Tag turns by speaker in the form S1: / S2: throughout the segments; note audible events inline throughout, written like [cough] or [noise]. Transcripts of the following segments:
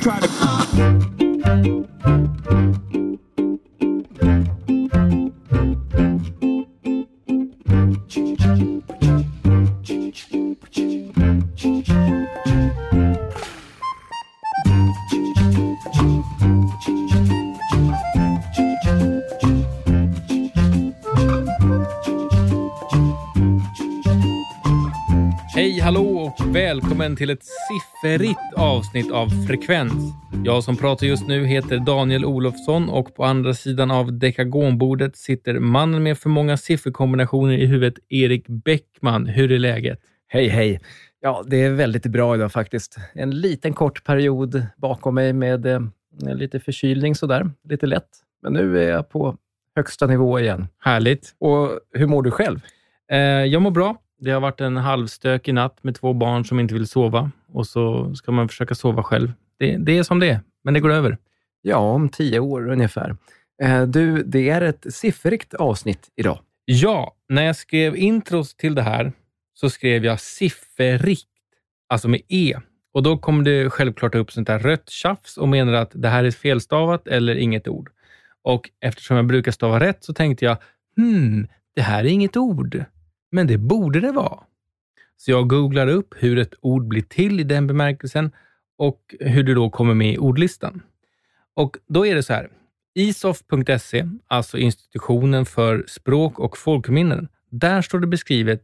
S1: Try to
S2: Hej, hallå och välkommen till ett sifferigt avsnitt av Frekvens. Jag som pratar just nu heter Daniel Olofsson och på andra sidan av dekagonbordet sitter mannen med för många sifferkombinationer i huvudet, Erik Bäckman. Hur är läget?
S3: Hej, hej. Ja, det är väldigt bra idag faktiskt. En liten kort period bakom mig med eh, lite förkylning sådär, lite lätt. Men nu är jag på högsta nivå igen.
S2: Härligt.
S3: Och hur mår du själv?
S2: Eh, jag mår bra. Det har varit en halvstökig natt med två barn som inte vill sova och så ska man försöka sova själv. Det, det är som det är, men det går över.
S3: Ja, om tio år ungefär. Eh, du, det är ett sifferrikt avsnitt idag.
S2: Ja, när jag skrev intros till det här så skrev jag sifferrikt, alltså med E. Och då kom det självklart upp sånt där rött tjafs och menade att det här är felstavat eller inget ord. Och eftersom jag brukar stava rätt så tänkte jag, hmm, det här är inget ord. Men det borde det vara. Så jag googlar upp hur ett ord blir till i den bemärkelsen och hur det då kommer med i ordlistan. Och då är det så här. isof.se, alltså institutionen för språk och folkminnen, där står det beskrivet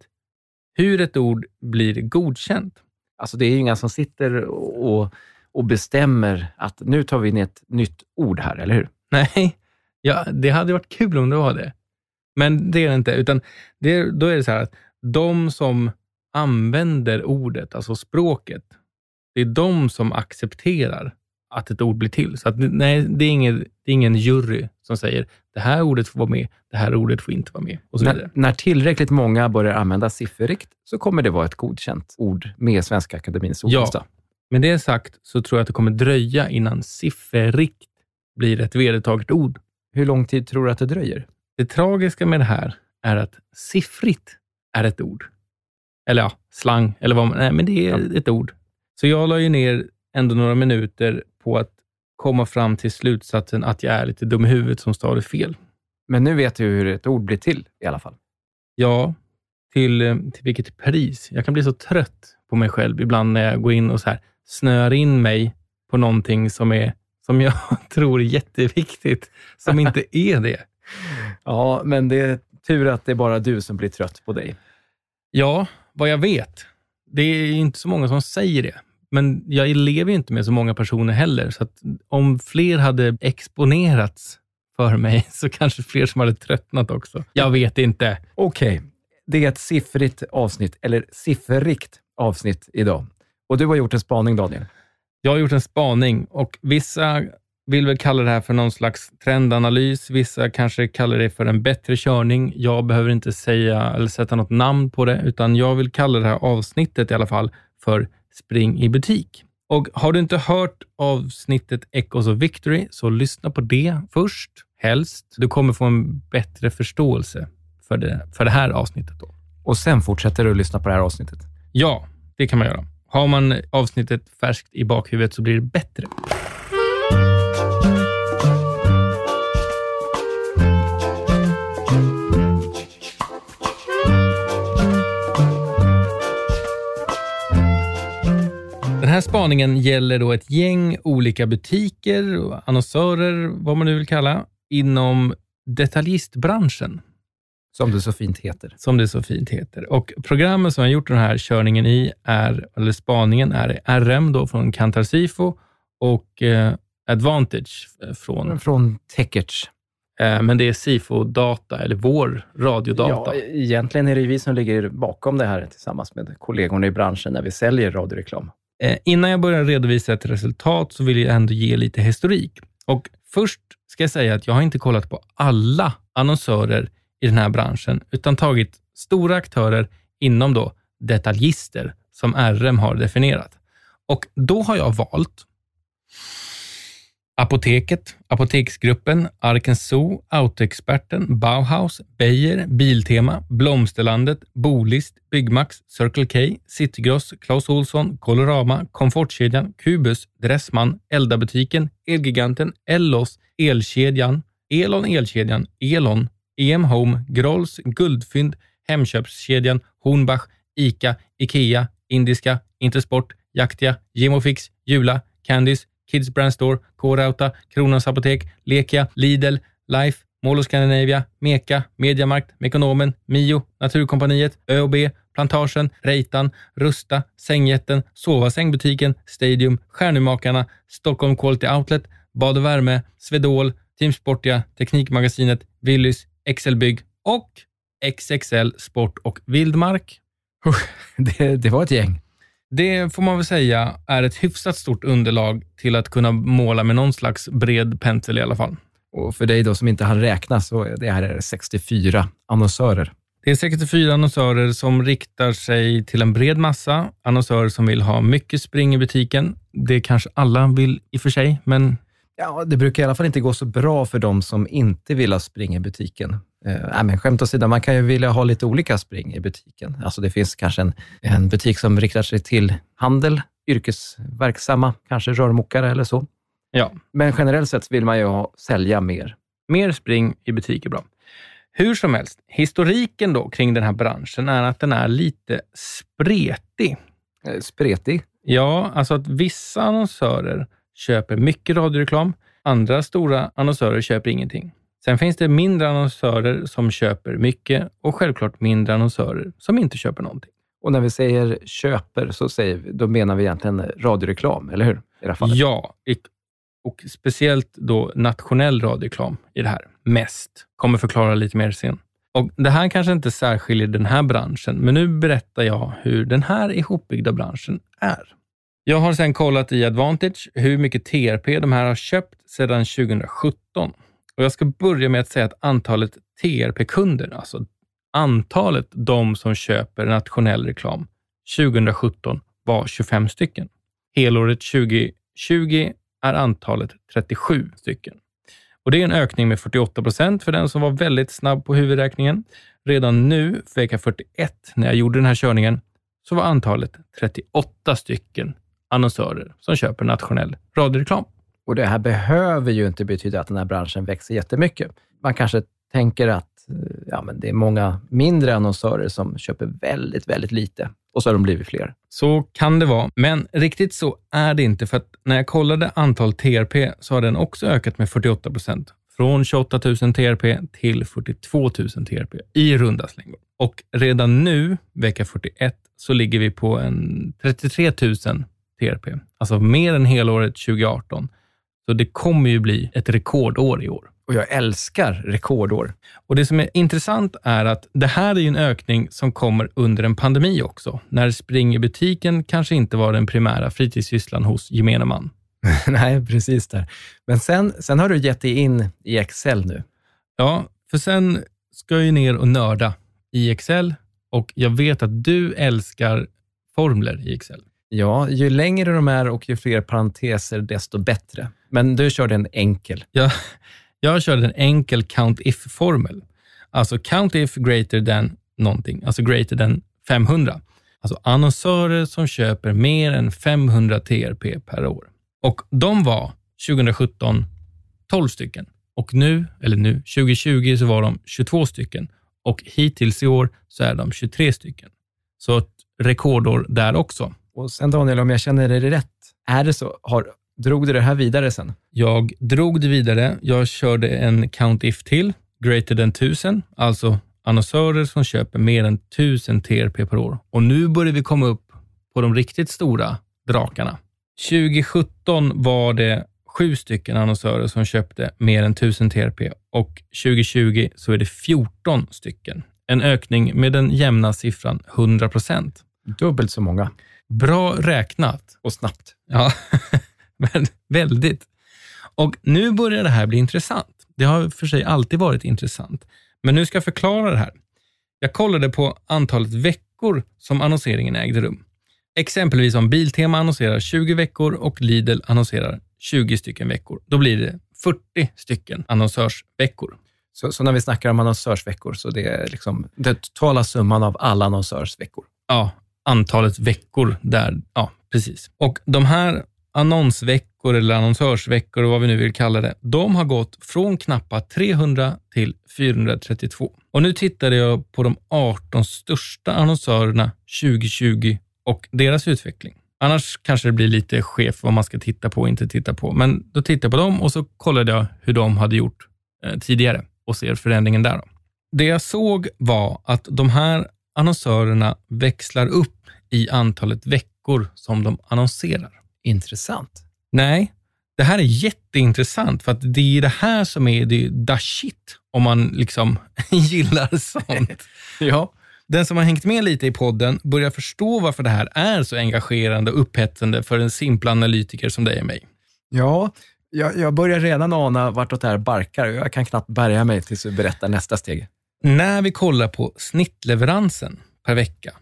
S2: hur ett ord blir godkänt.
S3: Alltså, det är ju inga som sitter och, och bestämmer att nu tar vi in ett nytt ord här, eller hur?
S2: Nej, ja, det hade varit kul om det var det. Men det är det inte, utan det, då är det så här att de som använder ordet, alltså språket, det är de som accepterar att ett ord blir till. Så att, nej, det är, ingen, det är ingen jury som säger det här ordet får vara med, det här ordet får inte vara med och så.
S3: När, när tillräckligt många börjar använda sifferrikt så kommer det vara ett godkänt ord med Svenska Akademins ordlista.
S2: Med det sagt så tror jag att det kommer dröja innan sifferrikt blir ett vedertaget ord.
S3: Hur lång tid tror du att det dröjer?
S2: Det tragiska med det här är att siffrigt är ett ord. Eller ja, slang, eller vad man... Nej, men det är
S3: Ja.
S2: ett ord. Så jag la ju ner ändå några minuter på att komma fram till slutsatsen att jag är lite dum i huvudet som stavade fel.
S3: Men nu vet du hur ett ord blir till i alla fall.
S2: Ja, till, eh, till vilket pris? Jag kan bli så trött på mig själv ibland när jag går in och så här snöar in mig på någonting som, är, som jag [laughs] tror är jätteviktigt, som inte [laughs] är det.
S3: Ja, men det är tur att det är bara du som blir trött på dig.
S2: Ja, vad jag vet. Det är inte så många som säger det. Men jag lever ju inte med så många personer heller, så att om fler hade exponerats för mig, [laughs] så kanske fler som hade tröttnat också. Jag vet inte.
S3: Okej, det är ett siffrigt avsnitt, eller sifferrikt avsnitt idag. Och du har gjort en spaning, Daniel.
S2: Jag har gjort en spaning och vissa vill väl kalla det här för någon slags trendanalys. Vissa kanske kallar det för en bättre körning. Jag behöver inte säga eller sätta något namn på det, utan jag vill kalla det här avsnittet i alla fall för Spring i butik. Och har du inte hört avsnittet Echoes of Victory, så lyssna på det först, helst. Du kommer få en bättre förståelse för det, för det här avsnittet. Då.
S3: Och sen fortsätter du att lyssna på det här avsnittet.
S2: Ja, det kan man göra. Har man avsnittet färskt i bakhuvudet så blir det bättre. Här spaningen gäller då ett gäng olika butiker, och annonsörer, vad man nu vill kalla, inom detaljistbranschen
S3: Som det så fint heter.
S2: som det så fint heter. Och programmet som jag gjort den här körningen i, är, eller spaningen, är RM då från Kantar Sifo och eh, Advantage eh, från,
S3: Från Techerts.
S2: eh, men det är Sifo Data, eller vår radiodata.
S3: Ja, egentligen är det vi som ligger bakom det här tillsammans med kollegorna i branschen när vi säljer radioreklam.
S2: Eh, innan jag börjar redovisa ett resultat så vill jag ändå ge lite historik. Och först ska jag säga att jag har inte kollat på alla annonsörer i den här branschen, utan tagit stora aktörer inom då detaljister, som RM har definierat. Och då har jag valt Apoteket, Apoteksgruppen, Arkens Zoo, Autoexperten, Bauhaus, Beijer, Biltema, Blomsterlandet, Bolist, Byggmax, Circle K, Citygross, Clas Ohlson, Colorama, Komfortkedjan, Kubus, Dressman, Eldabutiken, Elgiganten, Ellos, Elkedjan, Elon Elkedjan, Elon, EM Home, Grolls, Guldfynd, Hemköpskedjan, Hornbach, ICA, IKEA, Indiska, Intersport, Jaktia, Gemofix, Jula, Candice, Kids Brand Store, K-Rauta, Kronans Apotek, Lekia, Lidl, Life, Mall of Scandinavia, Meka, Mediamarkt, Mekonomen, Mio, Naturkompaniet, ÖoB, Plantagen, Reitan, Rusta, Sängjätten, Sova Sängbutiken, Stadium, Stjärnumakarna, Stockholm Quality Outlet, Bad och Värme, Svedol, Team Sportia, Teknikmagasinet, Willys, Excelbygg och XXL Sport och Vildmark. [laughs]
S3: Det, det var ett gäng.
S2: Det får man väl säga är ett hyfsat stort underlag till att kunna måla med någon slags bred pensel i alla fall.
S3: Och för dig då som inte hann räkna, så det här är 64 annonsörer.
S2: Det är 64 annonsörer som riktar sig till en bred massa. Annonsörer som vill ha mycket spring i butiken. Det kanske alla vill i och för sig, men
S3: Ja, det brukar i alla fall inte gå så bra för de som inte vill ha spring i butiken. Eh, men skämt åsido, man kan ju vilja ha lite olika spring i butiken. Alltså det finns kanske en, en butik som riktar sig till handel, yrkesverksamma, kanske rörmokare eller så.
S2: ja,
S3: Men generellt sett vill man ju ha, sälja mer.
S2: mer spring i butik är bra. Hur som helst, historiken då kring den här branschen är att den är lite spretig.
S3: Eh, Spretig.
S2: Ja, alltså att vissa annonsörer köper mycket radioreklam. Andra stora annonsörer köper ingenting. Sen finns det mindre annonsörer som köper mycket och självklart mindre annonsörer som inte köper någonting.
S3: Och när vi säger köper, så säger vi, då menar vi egentligen radioreklam, eller hur? I det här fallet.
S2: Ja, och speciellt då nationell radioreklam i det här. Mest. Kommer förklara lite mer sen. Och Det här kanske inte särskiljer den här branschen, men nu berättar jag hur den här ihopbyggda branschen är. Jag har sedan kollat i Advantage hur mycket TRP de här har köpt sedan 2017. Och Jag ska börja med att säga att antalet TRP-kunder, alltså antalet de som köper nationell reklam 2017 var 25 stycken. Helåret 2020 är antalet 37 stycken. Och Det är en ökning med 48 procent för den som var väldigt snabb på huvudräkningen. Redan nu, vecka 41, när jag gjorde den här körningen, så var antalet 38 stycken annonsörer som köper nationell radioreklam.
S3: Och det här behöver ju inte betyda att den här branschen växer jättemycket. Man kanske tänker att eh, ja, men det är många mindre annonsörer som köper väldigt, väldigt lite och så har de blivit fler.
S2: Så kan det vara, men riktigt så är det inte. För att när jag kollade antal TRP så har den också ökat med 48 procent. Från 28 000 TRP till 42 000 TRP i runda slängar. Och redan nu, vecka 41, så ligger vi på en 33 000 TRP. Alltså mer än helåret 2018. Så det kommer ju bli ett rekordår i år.
S3: Och jag älskar rekordår.
S2: Och Det som är intressant är att det här är ju en ökning som kommer under en pandemi också, när spring i butiken kanske inte var den primära fritidssysslan hos gemene man. [laughs]
S3: Nej, precis där. Men sen, sen har du gett dig in i Excel nu.
S2: Ja, för sen ska jag ju ner och nörda i Excel och jag vet att du älskar formler i Excel.
S3: Ja, ju längre de är och ju fler parenteser, desto bättre. Men du körde en enkel.
S2: Jag, jag körde en enkel count-if-formel. Alltså count-if greater than någonting, alltså greater than 500. Alltså annonsörer som köper mer än 500 TRP per år. Och de var 2017 12 stycken. Och nu, eller nu, 2020 så var de 22 stycken. Och hittills i år så är de 23 stycken. Så ett rekordår där också.
S3: Och sen Daniel, om jag känner dig rätt, är det så? Har, drog du det här vidare sen?
S2: Jag drog det vidare. Jag körde en count-if till, greater than 1000, alltså annonsörer som köper mer än 1000 TRP per år. Och nu börjar vi komma upp på de riktigt stora drakarna. 2017 var det sju stycken annonsörer som köpte mer än 1000 TRP och 2020 så är det 14 stycken. En ökning med den jämna siffran 100 procent.
S3: Dubbelt så många.
S2: Bra räknat.
S3: Och snabbt.
S2: Ja, [laughs] men [laughs] väldigt. Och nu börjar det här bli intressant. Det har för sig alltid varit intressant, men nu ska jag förklara det här. Jag kollade på antalet veckor som annonseringen ägde rum. Exempelvis om Biltema annonserar 20 veckor och Lidl annonserar 20 stycken veckor. Då blir det 40 stycken annonsörsveckor.
S3: Så, så när vi snackar om annonsörsveckor, så det är liksom den totala summan av alla annonsörsveckor.
S2: Ja, antalet veckor där. Ja, precis. Och de här annonsveckor eller annonsörsveckor, vad vi nu vill kalla det, de har gått från knappa 300 till 432. Och nu tittade jag på de 18 största annonsörerna 2020 och deras utveckling. Annars kanske det blir lite skevt vad man ska titta på och inte titta på. Men då tittade jag på dem och så kollade jag hur de hade gjort eh, tidigare och ser förändringen där. Då. Det jag såg var att de här annonsörerna växlar upp i antalet veckor som de annonserar.
S3: Intressant.
S2: Nej, det här är jätteintressant för att det är det här som är det the shit om man liksom [laughs] gillar sånt. [laughs]
S3: Ja.
S2: Den som har hängt med lite i podden börjar förstå varför det här är så engagerande och upphetsande för en simpel analytiker som dig och mig.
S3: Ja, jag, jag börjar redan ana vartåt det här barkar och jag kan knappt bärga mig tills du berättar nästa steg.
S2: När vi kollar på snittleveransen per vecka,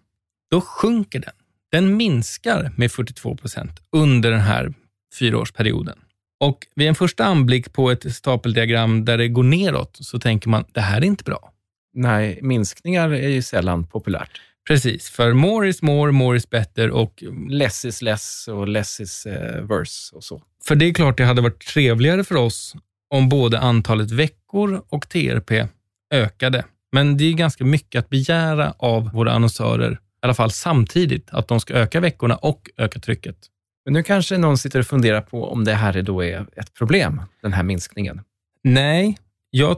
S2: då sjunker den. Den minskar med 42 procent under den här fyraårsperioden. Och vid en första anblick på ett stapeldiagram där det går neråt så tänker man, det här är inte bra.
S3: Nej, minskningar är ju sällan populärt.
S2: Precis, för more is more, more is better och
S3: Less is less och less is uh, verse och så.
S2: för det är klart det hade varit trevligare för oss om både antalet veckor och TRP ökade. Men det är ganska mycket att begära av våra annonsörer, i alla fall samtidigt, att de ska öka veckorna och öka trycket.
S3: Men nu kanske någon sitter och funderar på om det här då är ett problem, den här minskningen.
S2: Nej, jag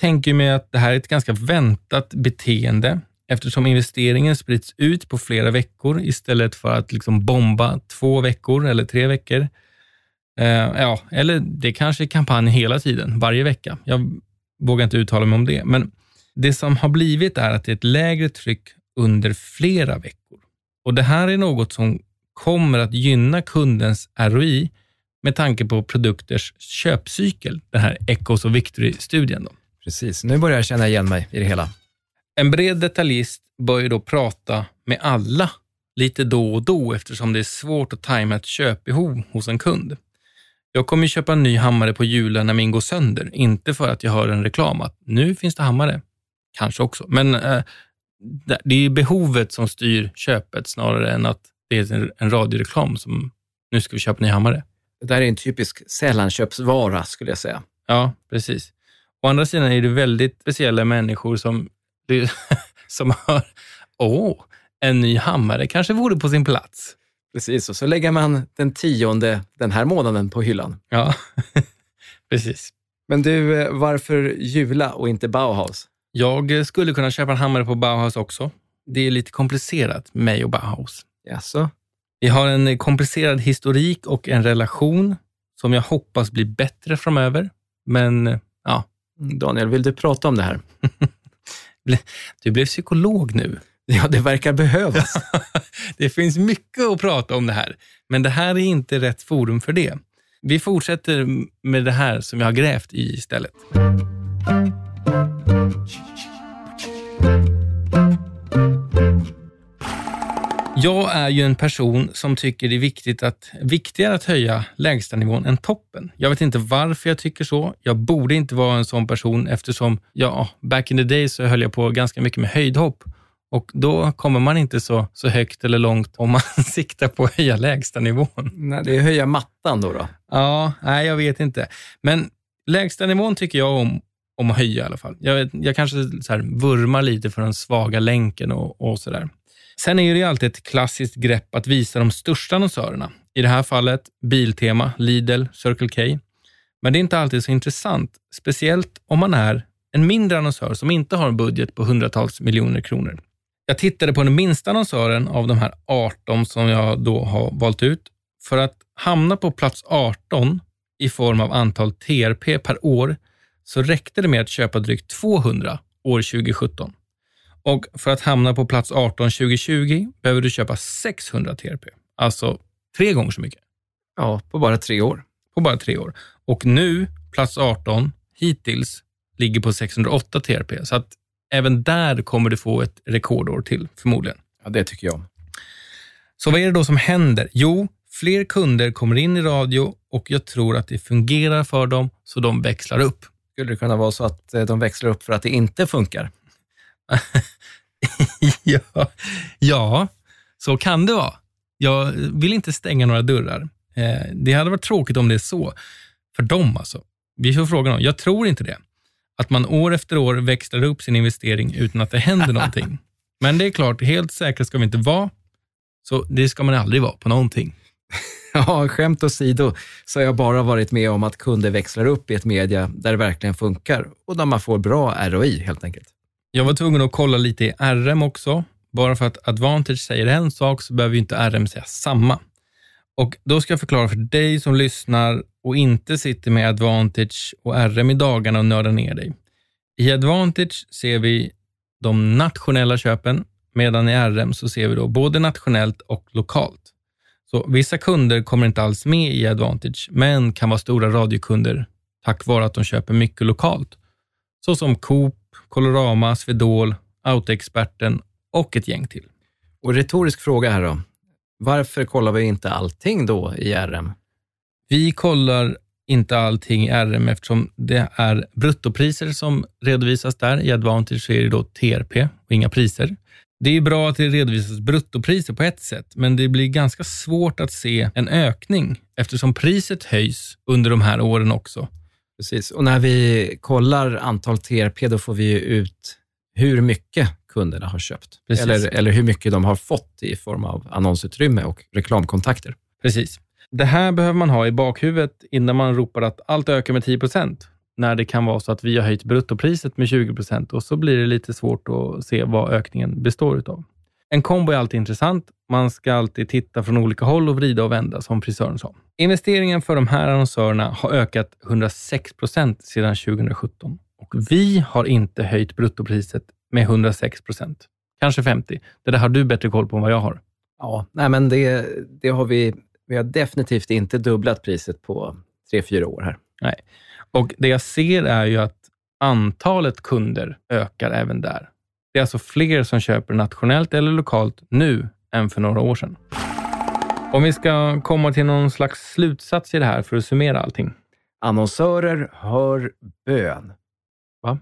S2: tänker mig att det här är ett ganska väntat beteende eftersom investeringen sprids ut på flera veckor istället för att liksom bomba två veckor eller tre veckor. Eh, ja, eller det kanske är kampanj hela tiden, varje vecka. Jag vågar inte uttala mig om det, men det som har blivit är att det är ett lägre tryck under flera veckor. Och Det här är något som kommer att gynna kundens ROI med tanke på produkters köpcykel, den här Ecos och Victory-studien.
S3: Precis, nu börjar jag känna igen mig i det hela.
S2: En bred detaljist bör ju då prata med alla lite då och då eftersom det är svårt att tajma ett köpbehov hos en kund. Jag kommer köpa en ny hammare på julen när min går sönder, inte för att jag hör en reklam att nu finns det hammare. Kanske också, men eh, det- är behovet som styr köpet snarare än att det är en- en radioreklam som nu ska vi köpa en ny hammare.
S3: Det där är en typisk sällanköpsvara skulle jag säga.
S2: Ja, precis. Å andra sidan är det väldigt speciella människor som, [laughs] som hör, åh, en ny hammare kanske vore på sin plats.
S3: Precis, och så lägger man den tionde den här månaden på hyllan.
S2: Ja, [laughs] precis.
S3: Men du, eh, varför Jula och inte Bauhaus?
S2: Jag skulle kunna köpa en hammare på Bauhaus också. Det är lite komplicerat, mig och Bauhaus.
S3: Jaså?
S2: Vi har en komplicerad historik och en relation som jag hoppas blir bättre framöver. Men ja,
S3: Daniel, vill du prata om det här? [laughs]
S2: du blev psykolog nu. [laughs]
S3: Ja, det verkar behövas. [laughs]
S2: det finns mycket att prata om det här, men det här är inte rätt forum för det. Vi fortsätter med det här som jag har grävt i istället. Jag är ju en person som tycker det är viktigt att, viktigare att höja lägstanivån än toppen. Jag vet inte varför jag tycker så. Jag borde inte vara en sån person eftersom, ja, back in the day så höll jag på ganska mycket med höjdhopp och då kommer man inte så, så högt eller långt om man [laughs] siktar på att höja lägstanivån.
S3: Nej, det är höja mattan då. då.
S2: Ja, nej, jag vet inte. Men lägstanivån tycker jag om, om att höja i alla fall. Jag, vet, jag kanske så här vurmar lite för den svaga länken och, och sådär. Sen är det ju alltid ett klassiskt grepp att visa de största annonsörerna. I det här fallet Biltema, Lidl, Circle K. Men det är inte alltid så intressant, speciellt om man är en mindre annonsör som inte har en budget på hundratals miljoner kronor. Jag tittade på den minsta annonsören av de här 18 som jag då har valt ut. För att hamna på plats 18 i form av antal TRP per år så räckte det med att köpa drygt 200 år 2017. Och för att hamna på plats 18 2020 behöver du köpa 600 TRP. Alltså tre gånger så mycket
S3: Ja, på bara tre år.
S2: på bara tre år. Och nu, plats 18, hittills, ligger på 608 TRP. Så att även där kommer du få ett rekordår till, förmodligen.
S3: Ja, det tycker jag.
S2: Så vad är det då som händer? Jo, fler kunder kommer in i radio och jag tror att det fungerar för dem, så de växlar upp.
S3: Skulle det kunna vara så att eh, de växlar upp för att det inte funkar? [laughs]
S2: ja, ja, så kan det vara. Jag vill inte stänga några dörrar. Eh, det hade varit tråkigt om det är så. För dem alltså. Vi får fråga dem. Jag tror inte det. Att man år efter år växlar upp sin investering utan att det händer någonting. [laughs] Men det är klart, helt säkra ska vi inte vara. Så det ska man aldrig vara på någonting. [laughs]
S3: Ja, skämt åsido så har jag bara varit med om att kunder växlar upp i ett media där det verkligen funkar och där man får bra ROI helt enkelt.
S2: Jag var tvungen att kolla lite i RM också. Bara för att Advantage säger en sak så behöver ju inte RM säga samma. Och Då ska jag förklara för dig som lyssnar och inte sitter med Advantage och RM i dagarna och nördar ner dig. I Advantage ser vi de nationella köpen, medan i RM så ser vi då både nationellt och lokalt. Så Vissa kunder kommer inte alls med i Advantage, men kan vara stora radiokunder tack vare att de köper mycket lokalt. Så som Coop, Colorama, Swedol, Autoexperten och ett gäng till.
S3: Och retorisk fråga här då. Varför kollar vi inte allting då i RM?
S2: Vi kollar inte allting i RM eftersom det är bruttopriser som redovisas där. I Advantage så är det då TRP och inga priser. Det är bra att det redovisas bruttopriser på ett sätt, men det blir ganska svårt att se en ökning eftersom priset höjs under de här åren också.
S3: Precis, och när vi kollar antal TRP, då får vi ju ut hur mycket kunderna har köpt. Eller, eller hur mycket de har fått i form av annonsutrymme och reklamkontakter.
S2: Precis. Det här behöver man ha i bakhuvudet innan man ropar att allt ökar med 10 när det kan vara så att vi har höjt bruttopriset med 20 och så blir det lite svårt att se vad ökningen består utav. En kombo är alltid intressant. Man ska alltid titta från olika håll och vrida och vända, som frisören sa. Investeringen för de här annonsörerna har ökat 106 procent sedan 2017 och vi har inte höjt bruttopriset med 106 procent. Kanske 50. Det där har du bättre koll på än vad jag har.
S3: Ja, nej men det, det har vi. Vi har definitivt inte dubblat priset på tre, fyra år här.
S2: Nej, och det jag ser är ju att antalet kunder ökar även där. Det är alltså fler som köper nationellt eller lokalt nu än för några år sedan. Om vi ska komma till någon slags slutsats i det här för att summera allting.
S3: Annonsörer hör bön.
S2: Va?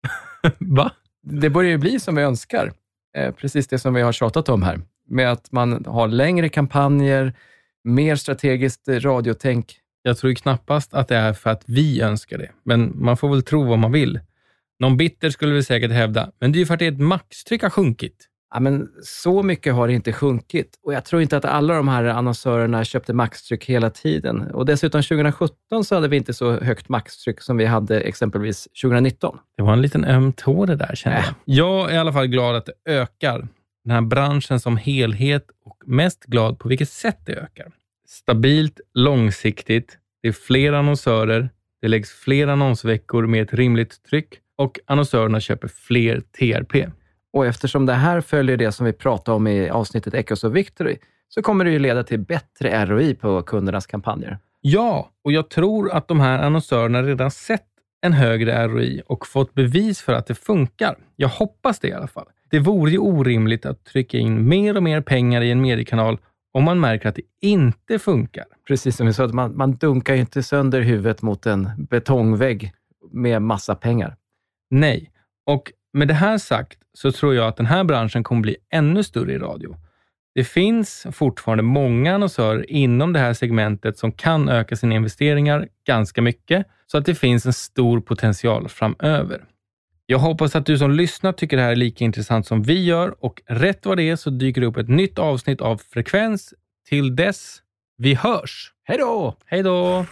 S2: [laughs] Va?
S3: Det börjar ju bli som vi önskar. Eh, precis det som vi har tjatat om här. Med att man har längre kampanjer, mer strategiskt radiotänk.
S2: Jag tror knappast att det är för att vi önskar det, men man får väl tro vad man vill. Någon bitter skulle vi säkert hävda, men det är ju för att ert maxtryck har sjunkit.
S3: Ja, men så mycket har det inte sjunkit och jag tror inte att alla de här annonsörerna köpte maxtryck hela tiden. Och dessutom 2017 så hade vi inte så högt maxtryck som vi hade exempelvis 2019.
S2: Det var en liten öm tå det där känner jag. Äh. Jag är i alla fall glad att det ökar. Den här branschen som helhet och mest glad på vilket sätt det ökar. Stabilt, långsiktigt, det är fler annonsörer, det läggs fler annonsveckor med ett rimligt tryck och annonsörerna köper fler TRP.
S3: Och eftersom det här följer det som vi pratade om i avsnittet Echoes of Victory, så kommer det ju leda till bättre ROI på kundernas kampanjer.
S2: Ja, och jag tror att de här annonsörerna redan sett en högre ROI och fått bevis för att det funkar. Jag hoppas det i alla fall. Det vore ju orimligt att trycka in mer och mer pengar i en mediekanal om man märker att det inte funkar.
S3: Precis som vi sa, man, man dunkar ju inte sönder huvudet mot en betongvägg med massa pengar.
S2: Nej, och med det här sagt så tror jag att den här branschen kommer bli ännu större i radio. Det finns fortfarande många annonsörer inom det här segmentet som kan öka sina investeringar ganska mycket, så att det finns en stor potential framöver. Jag hoppas att du som lyssnar tycker det här är lika intressant som vi gör och rätt vad det är så dyker det upp ett nytt avsnitt av Frekvens. Till dess, vi hörs!
S3: Hej då!
S2: Hej då!